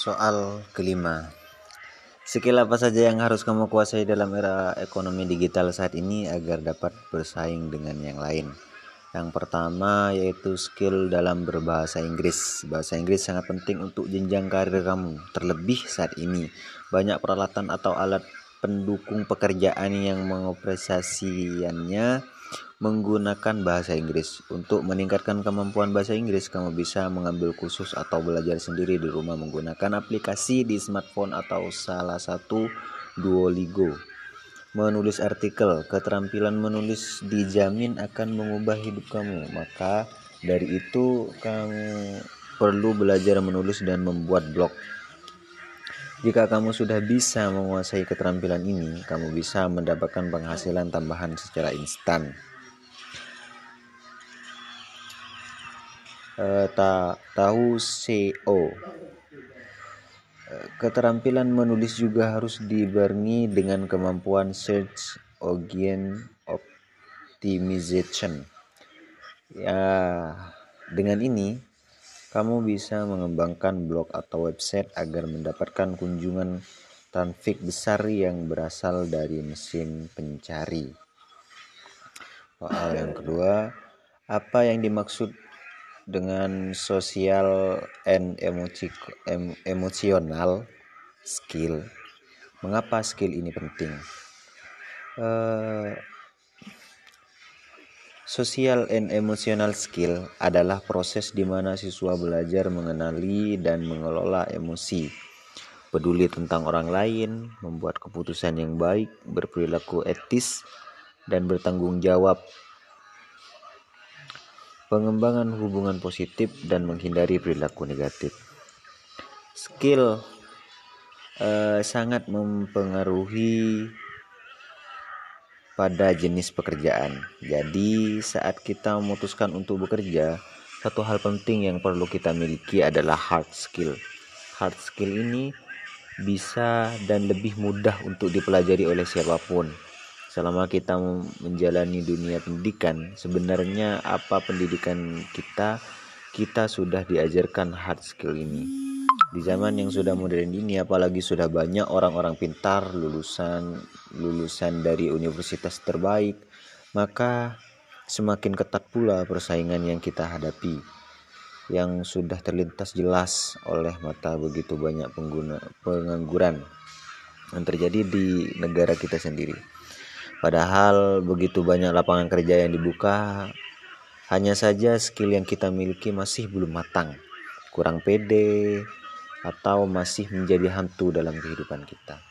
Soal kelima, skill apa saja yang harus kamu kuasai dalam era ekonomi digital saat ini agar dapat bersaing dengan yang lain? Yang pertama yaitu skill dalam berbahasa Inggris. Bahasa Inggris sangat penting untuk jenjang karir kamu, terlebih saat ini banyak peralatan atau alat pendukung pekerjaan yang mengoperasikannya menggunakan bahasa Inggris. Untuk meningkatkan kemampuan bahasa Inggris, kamu bisa mengambil kursus atau belajar sendiri di rumah menggunakan aplikasi di smartphone atau salah satu Duolingo. Menulis artikel, keterampilan menulis dijamin akan mengubah hidup kamu. Maka dari itu kamu perlu belajar menulis dan membuat blog. Jika kamu sudah bisa menguasai keterampilan ini, kamu bisa mendapatkan penghasilan tambahan secara instan. Uh, ta tahu SEO. Uh, keterampilan menulis juga harus dibarengi dengan kemampuan search engine optimization. Ya, dengan ini kamu bisa mengembangkan blog atau website agar mendapatkan kunjungan traffic besar yang berasal dari mesin pencari. Soal yang kedua, apa yang dimaksud dengan sosial and emosi, em, emosional skill. Mengapa skill ini penting? Uh, Social and emotional skill adalah proses di mana siswa belajar mengenali dan mengelola emosi, peduli tentang orang lain, membuat keputusan yang baik, berperilaku etis, dan bertanggung jawab pengembangan hubungan positif dan menghindari perilaku negatif. Skill uh, sangat mempengaruhi pada jenis pekerjaan. Jadi, saat kita memutuskan untuk bekerja, satu hal penting yang perlu kita miliki adalah hard skill. Hard skill ini bisa dan lebih mudah untuk dipelajari oleh siapa pun selama kita menjalani dunia pendidikan sebenarnya apa pendidikan kita kita sudah diajarkan hard skill ini di zaman yang sudah modern ini apalagi sudah banyak orang-orang pintar lulusan lulusan dari universitas terbaik maka semakin ketat pula persaingan yang kita hadapi yang sudah terlintas jelas oleh mata begitu banyak pengguna pengangguran yang terjadi di negara kita sendiri. Padahal begitu banyak lapangan kerja yang dibuka, hanya saja skill yang kita miliki masih belum matang, kurang pede, atau masih menjadi hantu dalam kehidupan kita.